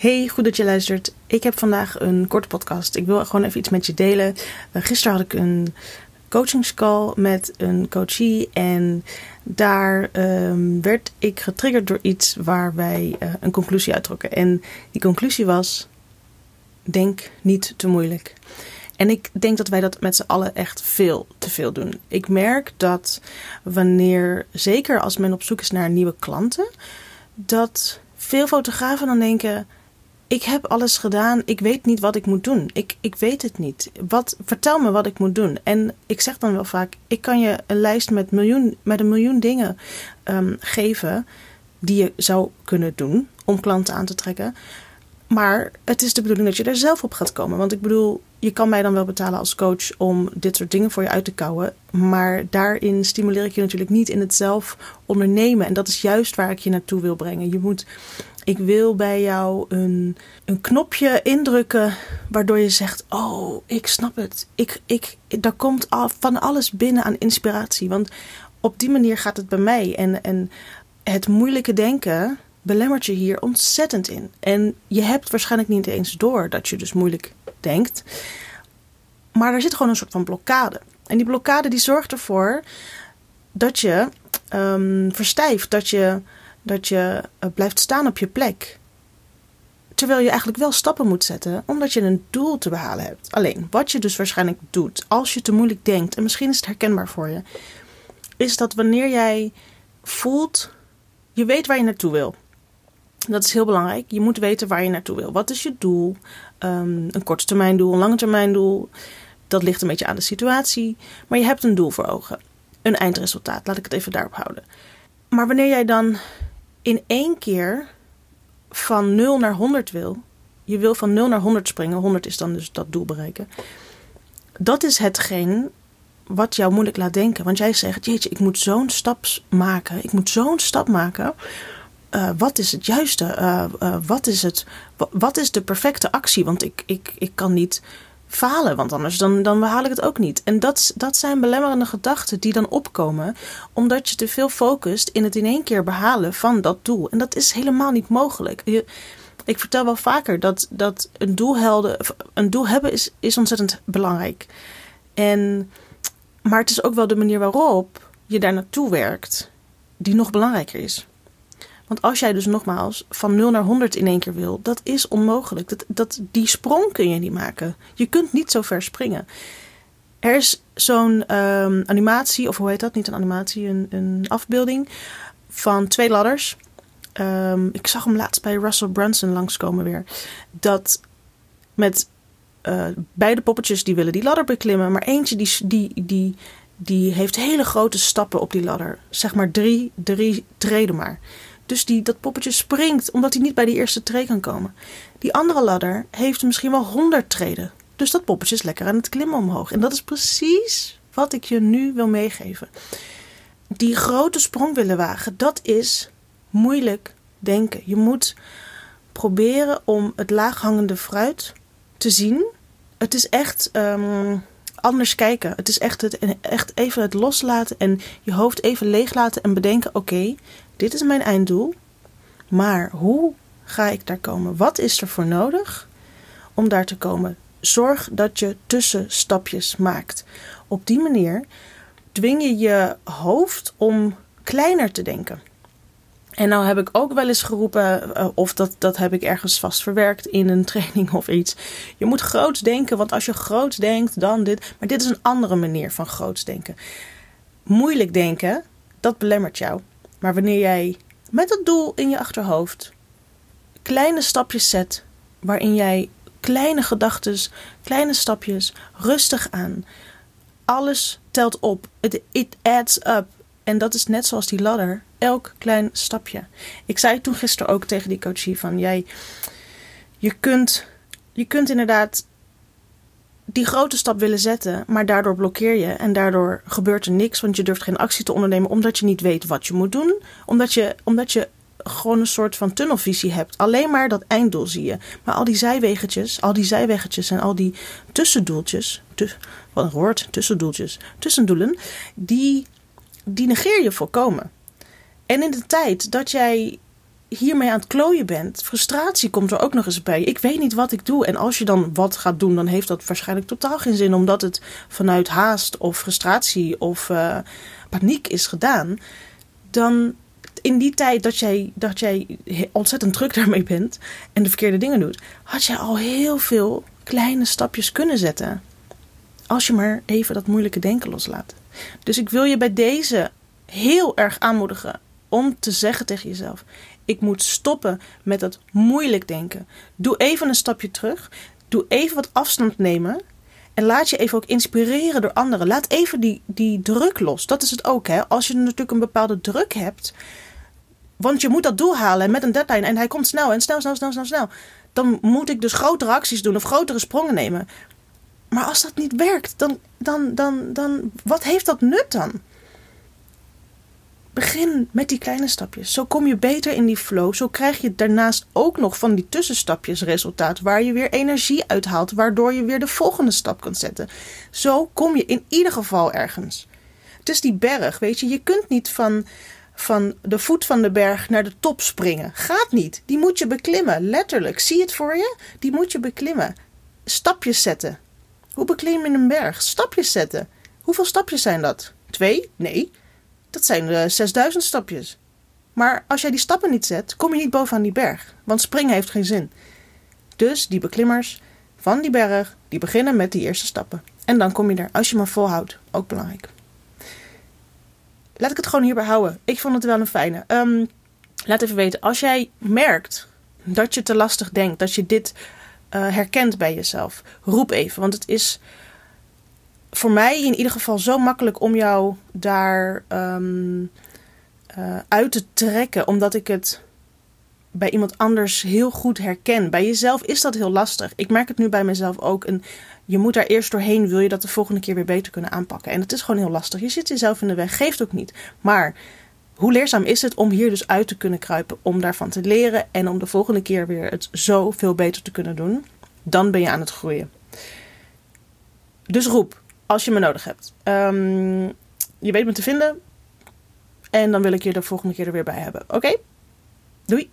Hey, goed dat je luistert. Ik heb vandaag een korte podcast. Ik wil gewoon even iets met je delen. Uh, gisteren had ik een coachingscall met een coachie en daar um, werd ik getriggerd door iets waar wij uh, een conclusie uittrokken. En die conclusie was: denk niet te moeilijk. En ik denk dat wij dat met z'n allen echt veel te veel doen. Ik merk dat wanneer, zeker als men op zoek is naar nieuwe klanten, dat veel fotografen dan denken: ik heb alles gedaan, ik weet niet wat ik moet doen. Ik, ik weet het niet. Wat, vertel me wat ik moet doen. En ik zeg dan wel vaak: ik kan je een lijst met, miljoen, met een miljoen dingen um, geven die je zou kunnen doen om klanten aan te trekken. Maar het is de bedoeling dat je er zelf op gaat komen. Want ik bedoel, je kan mij dan wel betalen als coach om dit soort dingen voor je uit te kouwen. Maar daarin stimuleer ik je natuurlijk niet in het zelf ondernemen. En dat is juist waar ik je naartoe wil brengen. Je moet, ik wil bij jou een, een knopje indrukken waardoor je zegt: Oh, ik snap het. Ik, ik, daar komt van alles binnen aan inspiratie. Want op die manier gaat het bij mij. En, en het moeilijke denken belemmert je hier ontzettend in. En je hebt waarschijnlijk niet eens door dat je dus moeilijk denkt. Maar er zit gewoon een soort van blokkade. En die blokkade die zorgt ervoor dat je um, verstijft, dat je, dat je uh, blijft staan op je plek. Terwijl je eigenlijk wel stappen moet zetten, omdat je een doel te behalen hebt. Alleen, wat je dus waarschijnlijk doet, als je te moeilijk denkt, en misschien is het herkenbaar voor je, is dat wanneer jij voelt, je weet waar je naartoe wil. Dat is heel belangrijk. Je moet weten waar je naartoe wil. Wat is je doel? Um, een korte termijn doel, een lange termijn doel. Dat ligt een beetje aan de situatie. Maar je hebt een doel voor ogen. Een eindresultaat. Laat ik het even daarop houden. Maar wanneer jij dan in één keer van 0 naar 100 wil. Je wil van 0 naar 100 springen. 100 is dan dus dat doel bereiken. Dat is hetgeen wat jou moeilijk laat denken. Want jij zegt: Jeetje, ik moet zo'n stap maken. Ik moet zo'n stap maken uh, wat is het juiste? Uh, uh, wat, is het, wat is de perfecte actie? Want ik, ik, ik kan niet falen, want anders dan, dan behaal ik het ook niet. En dat, dat zijn belemmerende gedachten die dan opkomen, omdat je te veel focust in het in één keer behalen van dat doel. En dat is helemaal niet mogelijk. Ik vertel wel vaker dat, dat een, doel een doel hebben is, is ontzettend belangrijk. En, maar het is ook wel de manier waarop je daar naartoe werkt, die nog belangrijker is. Want als jij dus nogmaals van 0 naar 100 in één keer wil, dat is onmogelijk. Dat, dat, die sprong kun je niet maken. Je kunt niet zo ver springen. Er is zo'n um, animatie, of hoe heet dat? Niet een animatie, een, een afbeelding van twee ladders. Um, ik zag hem laatst bij Russell Brunson langskomen weer. Dat met uh, beide poppetjes die willen die ladder beklimmen, maar eentje die, die, die, die heeft hele grote stappen op die ladder. Zeg maar drie, drie treden maar. Dus die, dat poppetje springt omdat hij niet bij die eerste tree kan komen. Die andere ladder heeft misschien wel honderd treden. Dus dat poppetje is lekker aan het klimmen omhoog. En dat is precies wat ik je nu wil meegeven. Die grote sprong willen wagen, dat is moeilijk denken. Je moet proberen om het laaghangende fruit te zien. Het is echt um, anders kijken. Het is echt, het, echt even het loslaten en je hoofd even leeglaten en bedenken: oké, dit is mijn einddoel. Maar hoe ga ik daar komen? Wat is er voor nodig om daar te komen? Zorg dat je tussenstapjes maakt. Op die manier dwing je je hoofd om kleiner te denken. En nou heb ik ook wel eens geroepen, eh, of dat, dat heb ik ergens vast verwerkt in een training of iets. Je moet groots denken, want als je groots denkt, dan dit. Maar dit is een andere manier van groots denken. Moeilijk denken, dat belemmert jou. Maar wanneer jij met dat doel in je achterhoofd kleine stapjes zet, waarin jij kleine gedachten, kleine stapjes, rustig aan, alles telt op. It, it adds up. En dat is net zoals die ladder, elk klein stapje. Ik zei toen gisteren ook tegen die coachie van jij, je kunt, je kunt inderdaad die grote stap willen zetten, maar daardoor blokkeer je en daardoor gebeurt er niks, want je durft geen actie te ondernemen omdat je niet weet wat je moet doen, omdat je, omdat je gewoon een soort van tunnelvisie hebt. Alleen maar dat einddoel zie je. Maar al die zijweggetjes, al die zijweggetjes en al die tussendoeltjes, wat een woord, tussendoeltjes, tussendoelen, die, die negeer je volkomen. En in de tijd dat jij hiermee aan het klooien bent, frustratie komt er ook nog eens bij. Ik weet niet wat ik doe. En als je dan wat gaat doen, dan heeft dat waarschijnlijk totaal geen zin, omdat het vanuit haast of frustratie of uh, paniek is gedaan. Dan in die tijd dat jij, dat jij ontzettend druk daarmee bent en de verkeerde dingen doet, had je al heel veel kleine stapjes kunnen zetten. Als je maar even dat moeilijke denken loslaat. Dus ik wil je bij deze heel erg aanmoedigen om te zeggen tegen jezelf: ik moet stoppen met dat moeilijk denken. Doe even een stapje terug. Doe even wat afstand nemen. En laat je even ook inspireren door anderen. Laat even die, die druk los. Dat is het ook. Hè? Als je natuurlijk een bepaalde druk hebt. Want je moet dat doel halen met een deadline. En hij komt snel en snel, snel, snel, snel, snel. Dan moet ik dus grotere acties doen of grotere sprongen nemen. Maar als dat niet werkt, dan, dan, dan, dan wat heeft dat nut dan? Begin met die kleine stapjes. Zo kom je beter in die flow. Zo krijg je daarnaast ook nog van die tussenstapjes resultaat waar je weer energie uithaalt, waardoor je weer de volgende stap kunt zetten. Zo kom je in ieder geval ergens. Het is die berg, weet je. Je kunt niet van, van de voet van de berg naar de top springen. Gaat niet. Die moet je beklimmen, letterlijk. Zie het voor je? Die moet je beklimmen. Stapjes zetten. Hoe beklim je een berg? Stapjes zetten. Hoeveel stapjes zijn dat? Twee? Nee. Dat zijn uh, eh, 6000 stapjes. Maar als jij die stappen niet zet, kom je niet bovenaan die berg. Want springen heeft geen zin. Dus die beklimmers van die berg, die beginnen met die eerste stappen. En dan kom je er, als je maar volhoudt. Ook belangrijk. Laat ik het gewoon hierbij houden. Ik vond het wel een fijne. Um, laat even weten, als jij merkt dat je te lastig denkt, dat je dit uh, herkent bij jezelf, roep even. Want het is voor mij in ieder geval zo makkelijk om jou daar um, uh, uit te trekken, omdat ik het bij iemand anders heel goed herken. Bij jezelf is dat heel lastig. Ik merk het nu bij mezelf ook. En je moet daar eerst doorheen, wil je dat de volgende keer weer beter kunnen aanpakken. En het is gewoon heel lastig. Je zit jezelf in de weg, geeft ook niet. Maar hoe leerzaam is het om hier dus uit te kunnen kruipen, om daarvan te leren en om de volgende keer weer het zo veel beter te kunnen doen? Dan ben je aan het groeien. Dus roep, als je me nodig hebt. Um, je weet me te vinden. En dan wil ik je de volgende keer er weer bij hebben. Oké? Doei!